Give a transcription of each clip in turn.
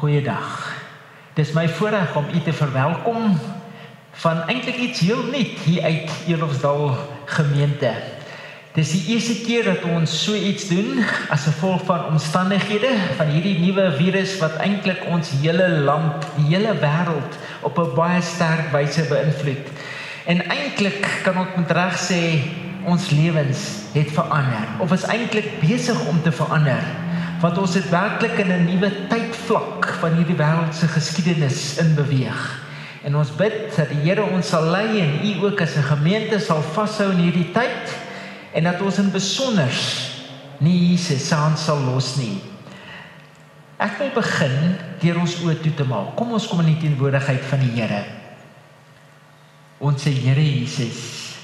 Goeiedag. Dis my voorreg om u te verwelkom van eintlik iets heel nuut hier uit Eloofsdal gemeente. Dis die eerste keer dat ons so iets doen as gevolg van omstandighede van hierdie nuwe virus wat eintlik ons hele land, die hele wêreld op 'n baie sterk wyse beïnvloed. En eintlik kan ons met reg sê ons lewens het verander of is eintlik besig om te verander want ons het werklik in 'n nuwe tydvlak van hierdie wêreldse geskiedenis in beweeg. En ons bid dat die Here ons sal lei en u ook as 'n gemeente sal vashou in hierdie tyd en dat ons in besonder nie Jesus saam sal los nie. Ek wil begin deur ons oë toe te maak. Kom ons kom in die teenwoordigheid van die Here. Ons se Here Jesus,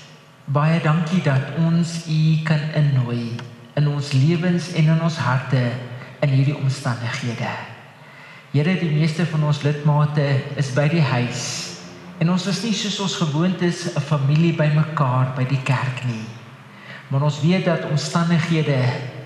baie dankie dat ons u kan innooi in ons lewens en in ons harte in hierdie omstandighede. Here, die meeste van ons lidmate is by die huis en ons is nie soos ons gewoond is 'n familie bymekaar by die kerk nie. Maar ons weet dat omstandighede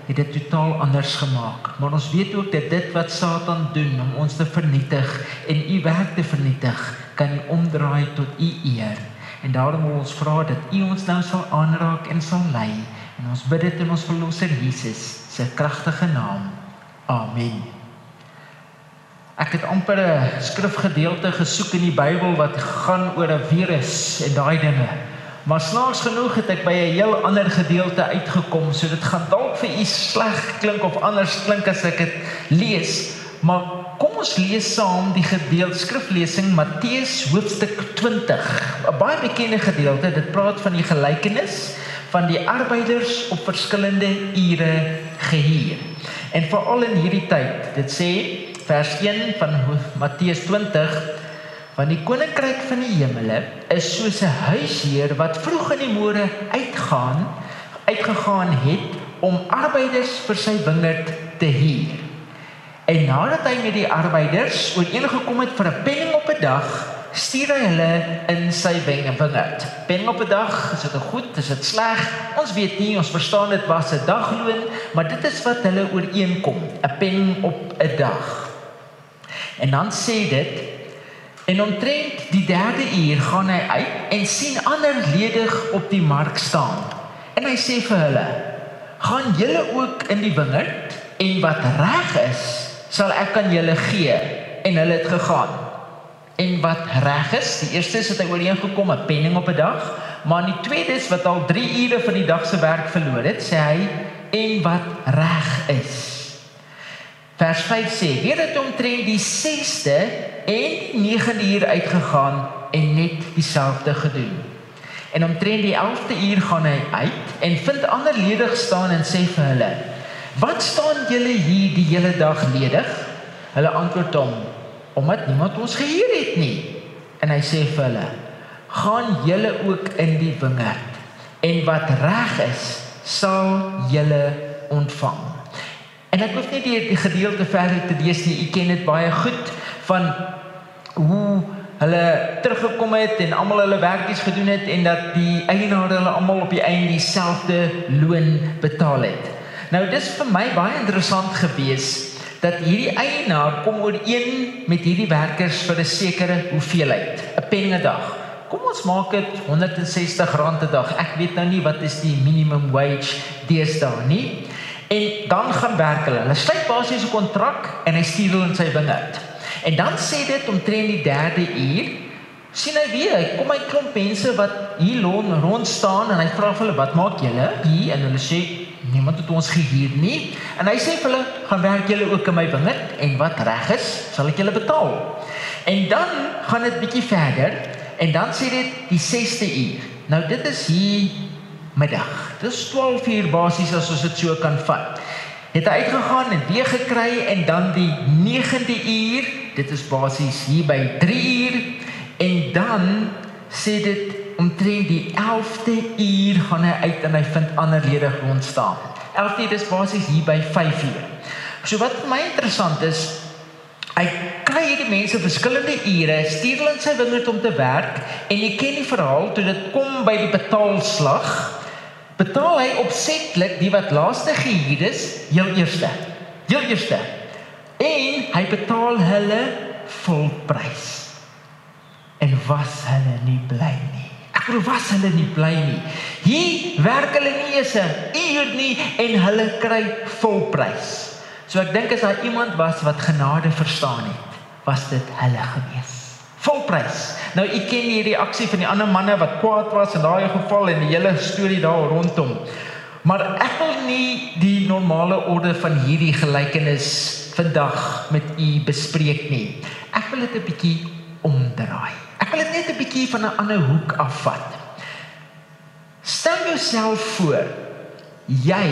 het dit totaal anders gemaak. Maar ons weet ook dat dit wat Satan doen om ons te vernietig en u werk te vernietig, kan omdraai tot u eer. En daarom wil ons vra dat u ons nou sal aanraak en sal lei En ons bid dit in ons verlosser Jesus se kragtige naam. Amen. Ek het amper 'n skrifgedeelte gesoek in die Bybel wat gaan oor 'n virus en daai dinge. Maar snaaks genoeg het ek by 'n heel ander gedeelte uitgekom, so dit gaan dalk vir u sleg klink of anders klink as ek dit lees. Maar kom ons lees saam die gedeelte skriflesing Matteus hoofstuk 20. 'n Baie bekende gedeelte. Dit praat van die gelykenis van die arbeiders op verskillende ure gehuur. En veral in hierdie tyd, dit sê vers 1 van Matteus 20 van die koninkryk van die hemele is soos 'n huisheer wat vroeg in die môre uitgaan uitgegaan het om arbeiders vir sy wingerd te huur. En nadat hy met die arbeiders ooreengekom het vir 'n penning op 'n dag, stuur hy hulle in sy wingerd. Ben op 'n dag, is dit goed, is dit sleg? Ons weet nie, ons verstaan dit was 'n dagloon, maar dit is wat hulle ooreenkom, 'n pen op 'n dag. En dan sê dit en omtrent die derde uur gaan hy uit en sien ander ledig op die mark staan. En hy sê vir hulle: "Gaan julle ook in die wingerd en wat reg is, sal ek aan julle gee." En hulle het gegaan en wat reg is. Die eerste is dat hy ooreengekom 'n penning op 'n dag, maar die tweede is wat al 3 ure van die dag se werk verloor het, sê hy en wat reg is. Vers 5 sê: "Hier het omtrent die 6ste en die 9de uur uitgegaan en net dieselfde gedoen." En omtrent die 11de uur gaan hy uit en vind ander ledig staan en sê vir hulle: "Wat staan julle hier die hele dag ledig?" Hulle antwoord hom: omdat niemand ons gehuur het nie. En hy sê vir hulle: "Gaan julle ook in die wingerd en wat reg is, sal julle ontvang." En ek hoef nie die, die gedeelte verder te lees nie. U ken dit baie goed van hoe hulle teruggekom het en almal hulle werkies gedoen het en dat die eienaars hulle almal op die einde dieselfde loon betaal het. Nou dis vir my baie interessant geweest dat hierdie eienaar kom ooreen met hierdie werkers vir 'n sekere hoeveelheid, 'n pen 'n dag. Kom ons maak dit R160 'n dag. Ek weet nou nie wat is die minimum wage deesdae nie. En dan gaan werk hulle. Hulle sluit basies 'n kontrak en hy stuur hulle in sy wingerd. En dan sê dit omtrent die 3de uur sien hy weer, kom hy klomp mense wat hier rond staan en hy vra vir hulle, "Wat maak julle hier?" En hulle sê, niemand het ons gehuur nie. En hy sê vir hulle, gaan werk julle ook in my wingerd en wat reg is, sal ek julle betaal. En dan gaan dit bietjie verder en dan sê dit die 6ste uur. Nou dit is hier middag. Dis 12 uur basies as ons dit so kan vat. Het hy uitgegaan en weer gekry en dan die 9de uur, dit is basies hier by 3 uur en dan sê dit omtrent die 11de uur gaan hy uit en hy vind ander lede rond staan. 11de uur is basies hier by 5 uur. So wat vir my interessant is, hy kry hierdie mense verskillende ure, stuur hulle in sy wingerd om te werk en jy ken die verhaal toe dit kom by die betaalslag, betaal hy opsetlik die wat laaste gehuur is, heel eerste. Heel eerste. En hy betaal hulle volprys. En was hulle nie bly nie? Ek glo was hulle nie bly nie. Hier werk hulle nie eens 'n uur nie en hulle kry volprys. So ek dink as daar iemand was wat genade verstaan het, was dit hulle gewees. Volprys. Nou u ken die reaksie van die ander manne wat kwaad was in daai geval en die hele storie daar rondom. Maar ek wil nie die normale orde van hierdie gelykenis vandag met u bespreek nie. Ek wil dit 'n bietjie omdraai. Ek wil dit net 'n bietjie van 'n ander hoek afvat. Stel jouself voor jy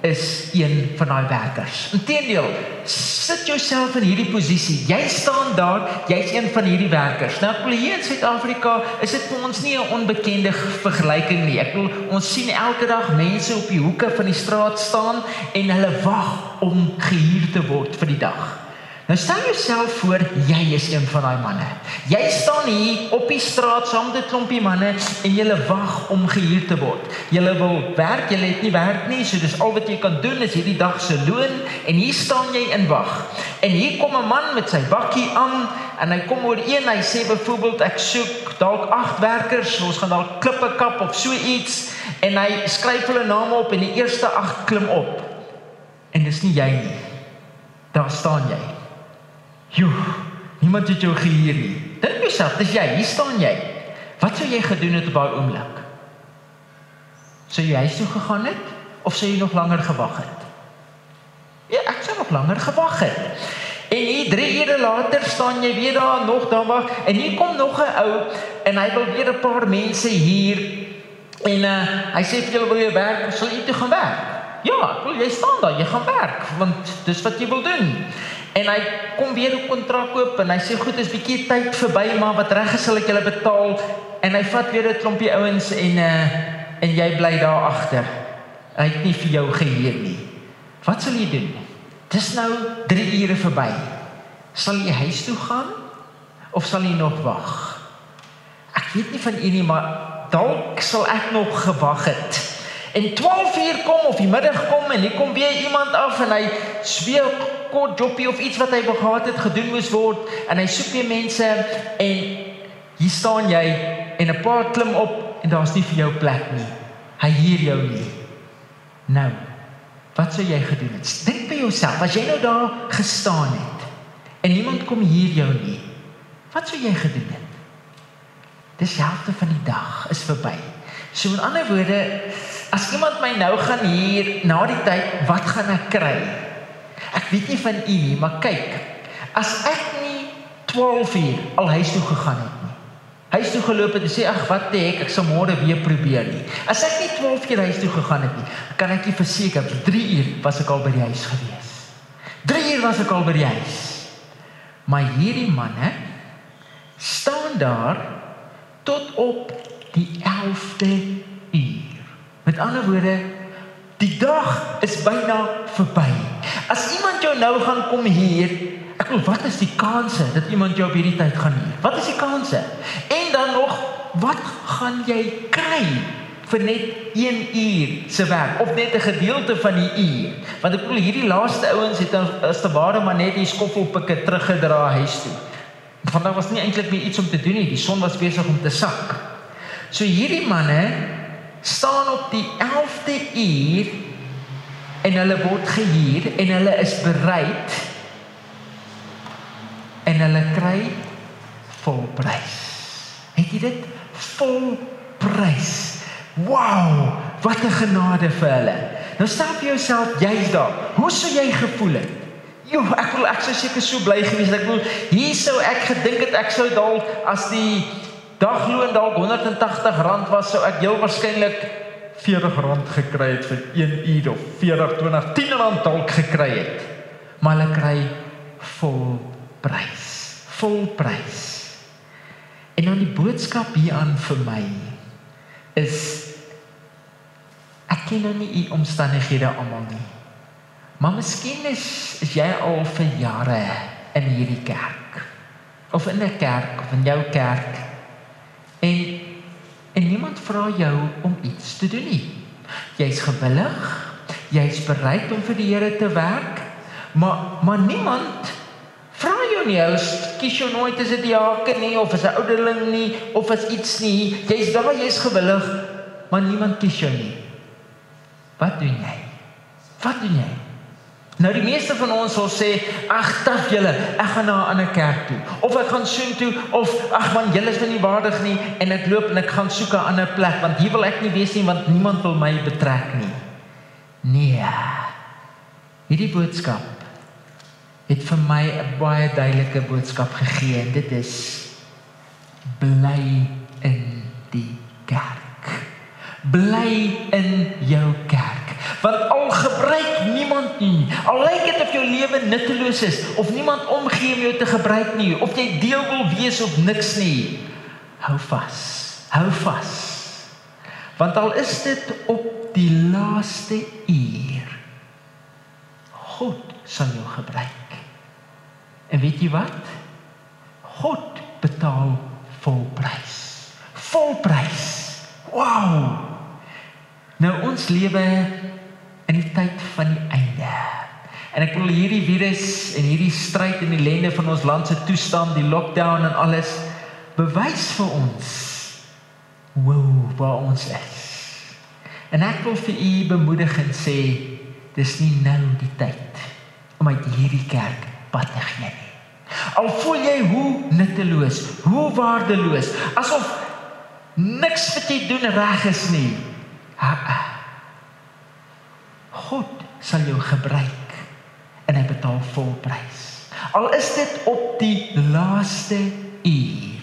is een van daai werkers. Inteendeel, sit jouself in hierdie posisie. Jy staan daar, jy's een van hierdie werkers. Nou, ek wil hier in Suid-Afrika, is dit vir ons nie 'n onbekende vergelyking nie. Ek wil ons sien elke dag mense op die hoeke van die straat staan en hulle wag om gehuur te word vir die dag. Nou stel jouself voor jy is een van daai manne. Jy staan hier op die straat saam met 'n klompie manne en jy wag om gehuur te word. Jy wil werk, jy het nie werk nie, so dis al wat jy kan doen is hierdie dag se loon en hier staan jy in wag. En hier kom 'n man met sy bakkie aan en hy kom oor een, hy sê byvoorbeeld ek soek dalk 8 werkers, ons gaan dalk klippe kap of so iets en hy skryf hulle name op en die eerste 8 klim op. En dis nie jy nie. Daar staan jy. Joe, niemand het jou gehuur nie. Dink jouself, dis jy, hier staan jy. Wat sou jy gedoen het op daai oomblik? Sou jy huis toe gegaan het of sou jy nog langer gewag het? Ja, ek sou nog langer gewag het. En hier 3 ure later staan jy weer daar nog daar wag en hier kom nog 'n ou en hy wil weer 'n paar mense hier en uh, hy sê vir julle wil jy werk, sal jy toe gaan werk? Ja, ek wil jy staan daar, jy gaan werk want dis wat jy wil doen. En hy kom weer 'n kontrak koop en hy sê goed, is bietjie tyd verby, maar wat reg is sal ek julle betaal. En hy vat weer 'n klompie ouens en uh en jy bly daar agter. Hy het nie vir jou gehuur nie. Wat sal jy doen? Dis nou 3 ure verby. Sal jy huis toe gaan of sal jy nog wag? Ek weet nie van u nie, maar dalk sal ek nog gewag het. En 12 uur kom of die middag kom en hier kom weer iemand af en hy sweek kort jobbie of iets wat hy gehad het gedoen moes word en hy soek weer mense en hier staan jy en 'n paar klim op en daar's nie vir jou plek nie. Hy huur jou nie. Nou, wat sou jy gedoen het? Dink by jouself, as jy nou daar gestaan het en niemand kom hier jou nie. Wat sou jy gedoen het? Dis helfte van die dag is verby. So in ander woorde, as iemand my nou gaan hier na die tyd, wat gaan ek kry? Ek weet nie van u nie, maar kyk. As ek nie 12 uur al huis toe gegaan het nie. Huis toe geloop het en sê ag wat die hek, ek sal môre weer probeer nie. As ek nie 12 keer huis toe gegaan het nie, kan ek jou verseker, 3 uur was ek al by die huis gewees. 3 uur was ek al by die huis. Maar hierdie manne staan daar tot op die 11de uur. Met ander woorde, die dag is byna verby. As iemand jou nou gaan kom hier, ek bedoel, wat is die kanse dat iemand jou op hierdie tyd gaan hier? Wat is die kanse? En dan nog, wat gaan jy kry vir net 1 uur se werk of net 'n gedeelte van die uur? Want ek bedoel, hierdie laaste ouens het as te ware maar net die skoffelpikke teruggedra huis toe. Want daar was nie eintlik meer iets om te doen nie. Die son was besig om te sak. So hierdie manne staan op die 11de uur en hulle word gehuur en hulle is bereid en hulle kry volprys. Het jy dit? Volprys. Wow, wat 'n genade vir hulle. Nou stap jy jouself jy's daar. Hoe sou jy gevoel het? Jo, ek wil ek sou seker so bly gewees het. Ek wil hier sou ek gedink het ek sou dalk as die dagloon dalk R180 was, sou ek heel waarskynlik R40 gekry het vir 1 uur of 40 20 10 dalk gekry het. Maar hulle kry vol prys. Vol prys. En dan die boodskap hier aan vir my is ek ken nou nie u omstandighede almal nie. Maar miskien is, is jy al vir jare in hierdie kerk of in 'n kerk of in jou kerk en en niemand vra jou om iets te doen nie. Jy's gewillig, jy's bereid om vir die Here te werk, maar maar niemand jou nie. Hulle kies jou nooit as 'n diaken nie of as 'n ouderling nie of as iets nie. Jy's daar, jy's gewillig, maar niemand kies jou nie. Wat doen jy? Wat doen jy? Nou die meeste van ons sal sê, "Ag, taf julle, ek gaan na 'n ander kerk toe of ek gaan soontoe of ag man, julle is my nie waardig nie en ek loop en ek gaan soek 'n ander plek want hier wil ek nie wees nie want niemand wil my betrek nie." Nee. Hierdie boodskap het vir my 'n baie duidelike boodskap gegee en dit is bly in die kerk. Bly in jou kerk. Want al gebruik niemand nie, al lyk dit of jou lewe nutteloos is of niemand omgee om jou te gebruik nie, of jy deel wil wees of niks nie, hou vas. Hou vas. Want al is dit op die laaste uur, God sal jou gebruik. En weet jy wat? God betaal volprys. Volprys. Wow. Nou ons lewe in die tyd van die einde. En ek wil hierdie virus en hierdie stryd en ellende van ons land se toestand, die lockdown en alles bewys vir ons wow, waar ons is. En ek wil vir u bemoedig en sê dis nie nou die tyd om uit hierdie kerk pad te gee nie. Al voel jy hoe nutteloos, hoe waardeloos, asof niks wat jy doen reg is nie. Ha, ha. God sal jou gebruik en hy betaal volprys. Al is dit op die laaste uur.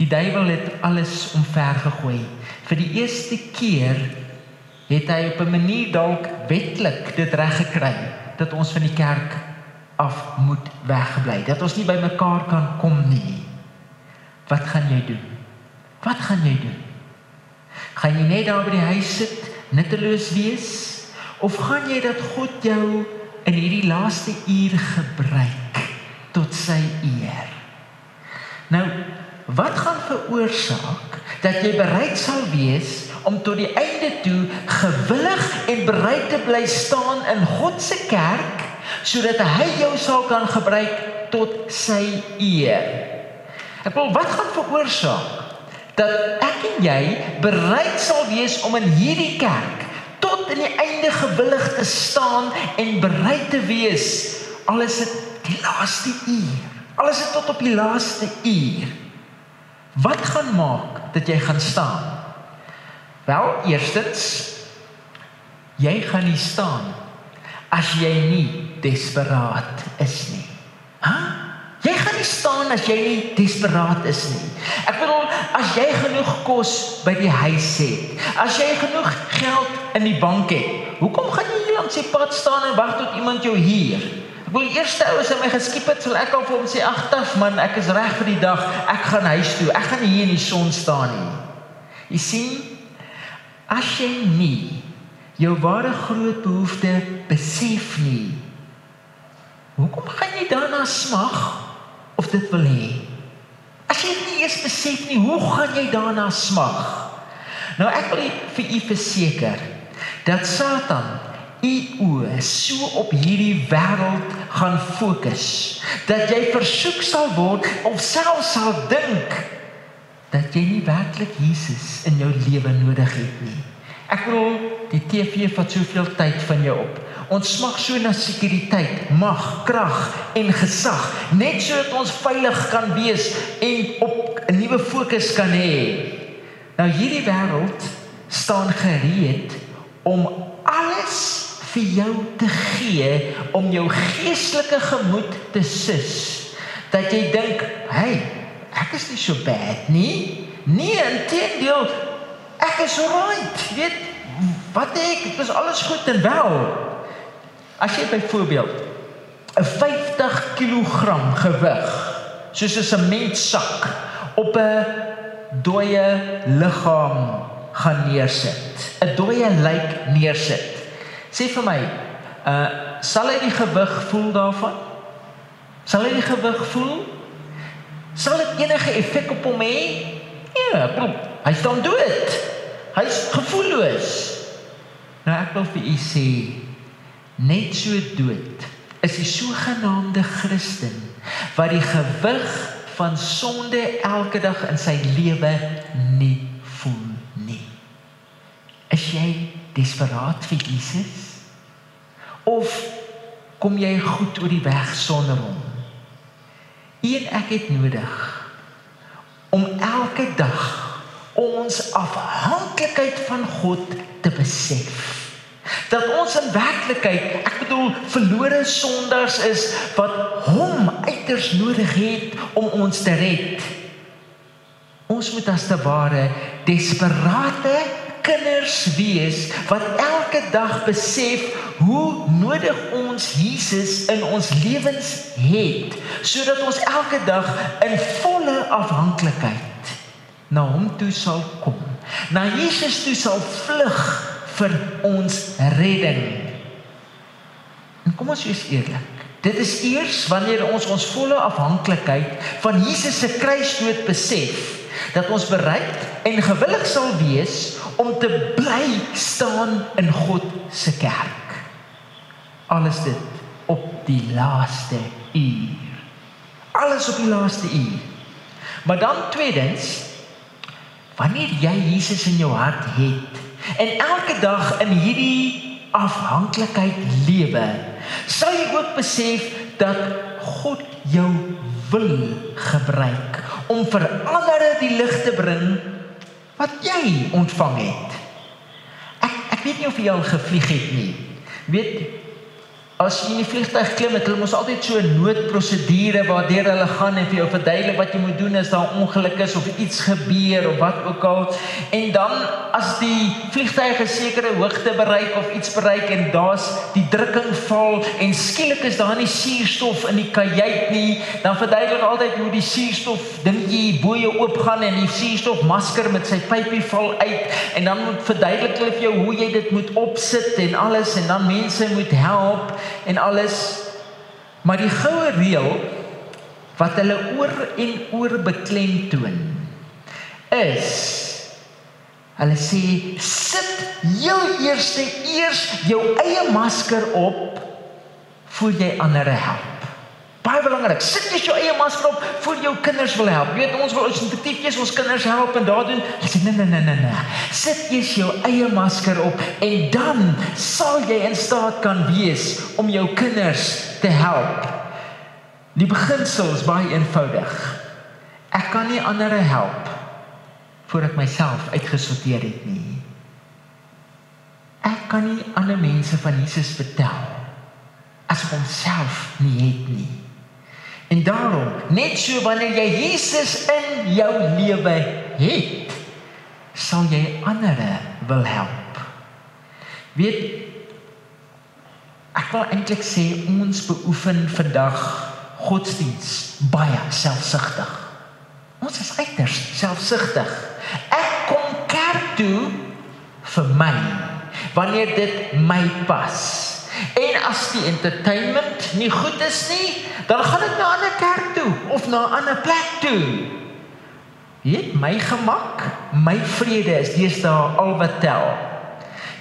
Die duiwel het alles omvergegooi. Vir die eerste keer het hy op 'n manier dalk wetlik dit reg gekry dat ons van die kerk af moet wegbly. Dat ons nie by mekaar kan kom nie. Wat gaan jy doen? Wat gaan jy doen? Gaan jy net daar by die huis sit, nutteloos wees? Of gaan jy dat God jou in hierdie laaste uur gebruik tot sy eer? Nou, wat gaan veroorsaak dat jy bereid sal wees om tot die einde toe gewillig en bereid te bly staan in God se kerk sodat hy jou sal kan gebruik tot sy eer? Ek wil wat gaan veroorsaak dat ek en jy bereid sal wees om in hierdie kerk tot in die einde gewillig te staan en bereid te wees al is dit die laaste uur al is dit tot op die laaste uur wat gaan maak dat jy gaan staan? Wel eerstens jy gaan nie staan as jy nie desperaat is nie. Ha jy gaan nie staan as jy nie desperaat is nie. Ek bedoel as jy genoeg kos by die huis het as jy genoeg geld in die bank het. Hoekom gaan jy hier langs die pad staan en wag tot iemand jou hier? Ek wil eerste ou as hy my geskiep het, sal ek al vir hom sê: "Ag, taf man, ek is reg vir die dag. Ek gaan huis toe. Ek gaan hier in die son staan nie." Jy sien, as jy nie jou ware groot behoefte besef nie, hoekom gaan jy daarna smag of dit wil hê? As jy nie eens besef nie, hoe gaan jy daarna smag? Nou ek wil vir u verseker, dat Satan u oë so op hierdie wêreld gaan fokus dat jy versoek sal word of self sal dink dat jy nie werklik Jesus in jou lewe nodig het nie. Ek bedoel, die TV vat soveel tyd van jou op. Ons smag so na sekuriteit, mag, krag en gesag, net sodat ons veilig kan wees en op 'n nuwe fokus kan hê. Nou hierdie wêreld staan gereed om alles vir jou te gee om jou geestelike gemoed te sus. Dat jy dink, "Hey, ek is nie so bad nie." Nee, inteendeel, ek is alright. Weet wat ek, dit is alles goed en wel. As jy byvoorbeeld 'n 50 kg gewig, soos 'n sementsak op 'n dooie liggaam gaan neersit. 'n Dooie lijk neersit. Sê vir my, uh sal hy die gewig voel daarvan? Sal hy die gewig voel? Sal dit enige effek op hom hê? Ja, bro, hy staan dood. Hy's gevoelloos. Nou ek wil vir u sê net so dood is die sogenaamde Christen wat die gewig van sonde elke dag in sy lewe nie voel nie. Is jy desperaat vir Jesus? Of kom jy goed oor die weg sonder hom? Een ek het nodig om elke dag ons afhanklikheid van God te besef dat ons in werklikheid, ek bedoel verlore sondaars is wat hom uiters nodig het om ons te red. Ons moet as te ware desperate kinders wees wat elke dag besef hoe nodig ons Jesus in ons lewens het sodat ons elke dag in volle afhanklikheid na hom toe sal kom. Na Jesus toe sal vlug vir ons redding. En kom ons wees eerlik. Dit is eers wanneer ons ons volle afhanklikheid van Jesus se kruisdood besef dat ons bereid en gewillig sal wees om te bly staan in God se kerk. Alles dit op die laaste uur. Alles op die laaste uur. Maar dan tweedens wanneer jy Jesus in jou hart het En elke dag in hierdie afhanklikheid lewe, sal jy ook besef dat God jou wil gebruik om vir ander die lig te bring wat jy ontvang het. Ek ek weet nie of jy al gevlieg het nie. Weet As jy in die vliegtuig klim, het hulle mos altyd so 'n noodprosedure waardeur hulle gaan en vir jou verduidelik wat jy moet doen as daar 'n ongeluk is of iets gebeur of wat ook al. En dan as die vliegtuig 'n sekere hoogte bereik of iets bereik en daar's die drukking val en skielik is daar nie suurstof in die kajuit nie, dan verduidelik altyd hoe die suurstof dingetjie bo jou oopgaan en die suurstofmasker met sy pypie val uit. En dan moet verduidelik hulle vir jou hoe jy dit moet opsit en alles en dan mense moet help en alles. Maar die goue reël wat hulle oor en oor beklemtoon is hulle sê sit heel eers eers jou eie masker op voor jy ander help. Baie belangrik. Sit jy jou eie masker op vir jou kinders wil help. Jy weet ons wil ons intuïtief ons kinders help en daar doen. Hulle sê nee nee nee nee nee. Sit jy jou eie masker op en dan sal jy in staat kan wees om jou kinders te help. Die beginsel is baie eenvoudig. Ek kan nie ander help voor ek myself uitgesorteer het nie. Ek kan nie ander mense van Jesus vertel as ek homself nie het nie. En daarom, net so wanneer jy Jesus in jou lewe het, sal jy ander wil help. Weet ek wil eintlik sê ons beoefen vandag godsdiens baie selfsugtig. Ons is uiters selfsugtig. Ek kom kerk toe vir my wanneer dit my pas. As die entertainment nie goed is nie, dan gaan ek na 'n ander kerk toe of na 'n ander plek toe. Weet my gemak, my vrede is deesdae al wat tel.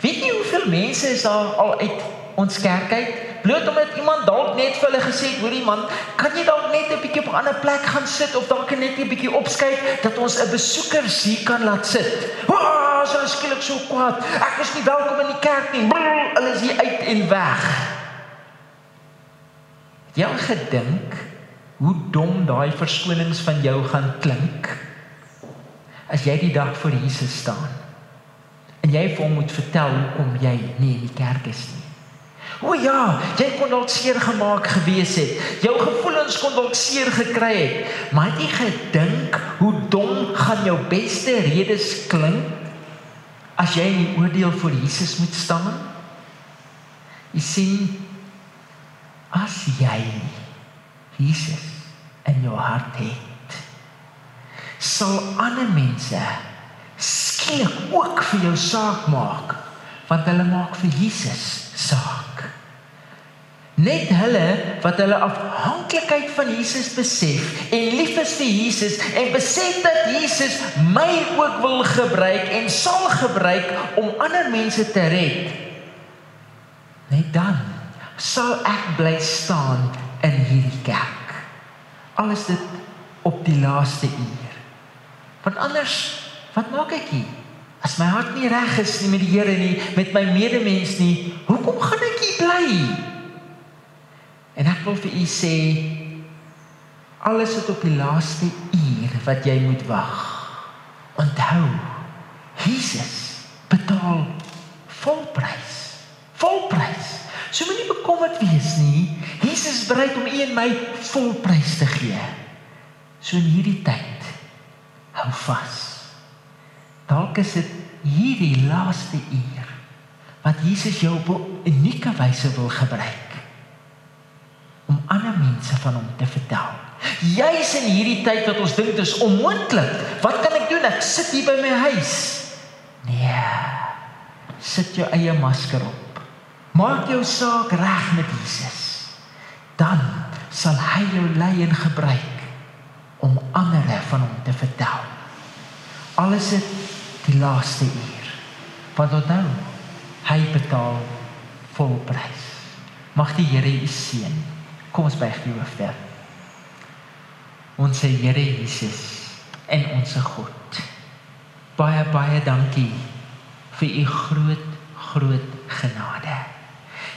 Weet jy hoeveel mense is daar al uit ons kerk uit? Bloot omdat iemand dalk net vir hulle gesê het, hoorie man, kan jy dalk net 'n bietjie op 'n ander plek gaan sit of dalk net 'n bietjie opskyk dat ons 'n besoeker hier kan laat sit. Waa! is hulle skielik so kwaad. Ek is nie welkom in die kerk nie. Brrr, hulle is hier uit en weg. Het jy al gedink hoe dom daai verskonings van jou gaan klink as jy die dag voor Jesus staan en jy vir hom moet vertel hoekom jy nie in die kerk is nie. O ja, jy kon dalk seer gemaak gewees het. Jou gevoelens kon dalk seer gekry het. Maar het jy gedink hoe dom gaan jou beste redes klink as jy in die oordeel voor Jesus moet staan? Jy sien as jy Jesus in jou hart het, sal ander mense skielik ook vir jou saak maak want hulle maak vir Jesus saak. Net hulle wat hulle afhanklikheid van Jesus besef en lief is vir Jesus en besef dat Jesus my ook wil gebruik en sal gebruik om ander mense te red. Net dan sal ek bly staan in hierdie kerk. Al is dit op die laaste uur. Want anders, wat maak ek hier? As my hart nie reg is nie met die Here nie, met my medemens nie, hoekom gaan ek hier bly? En ek wil vir u sê alles is op die laaste uur wat jy moet wag. Onthou, Jesus betaal volprys. Volprys. So moenie bekommerd wees nie. Jesus is bereid om u en my volprys te gee. So in hierdie tyd hou vas. Dalk is dit hierdie laaste uur wat Jesus jou op 'n unieke wyse wil gebruik om ander mense van hom te vertel. Juis in hierdie tyd wat ons dink dis onmoontlik. Wat kan ek doen? Ek sit hier by my huis. Nee. Sit jou eie masker op. Maak jou saak reg met Jesus. Dan sal hy jou lei en gebruik om ander van hom te vertel. Alles is die laaste uur. Want onthou, hy betaal volprys. Mag die Here u seën. Kom ons buig die hoofde. Ons Here Jesus en ons God. Baie baie dankie vir u groot groot genade.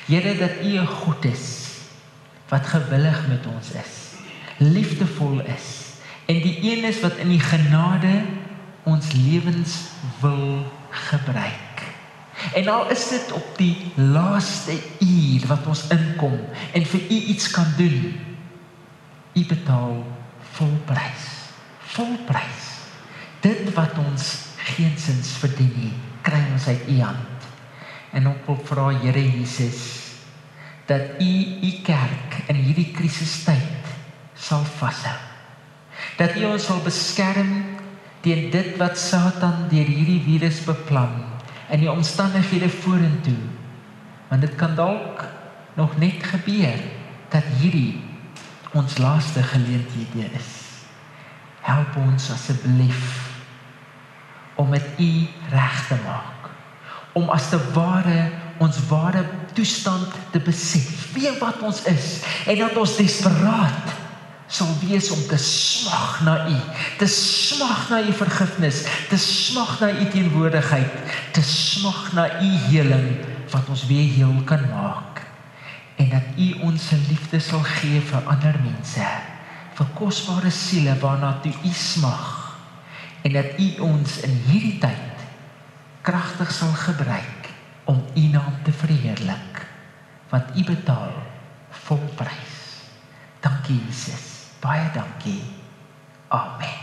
Here dat u 'n God is wat gewillig met ons is, liefdevol is en die een is wat in die genade ons lewens wil gebruik. En al is dit op die laaste uur wat ons inkom en vir u iets kan doen. U betaal volprys. Volprys. Dit wat ons geensins verdien nie, kry ons uit u hand. En ek wil vra Here Jesus dat u u kerk in hierdie krisistyd sal vashou. Dat u ons sal beskerm teen dit wat Satan deur hierdie virus beplan in die omstandighede vorentoe. Want dit kan dalk nog net gebeur dat hierdie ons laaste geleenthede is. Help ons asseblief om U reg te maak. Om as te ware ons ware toestand te besef, wie wat ons is en dat ons desperaat sal wees om te smag na U, te smag na U vergifnis, te smag na U teenwoordigheid, te smag na U heling wat ons weer heel kan maak. En dat U ons se liefde sal gee vir ander mense, vir kosbare siele waarna toe U smag. En dat U ons in hierdie tyd kragtig sal gebruik om U naam te verheerlik, want U betaal volprys. Dankie Jesus. Baie dankie. Amen.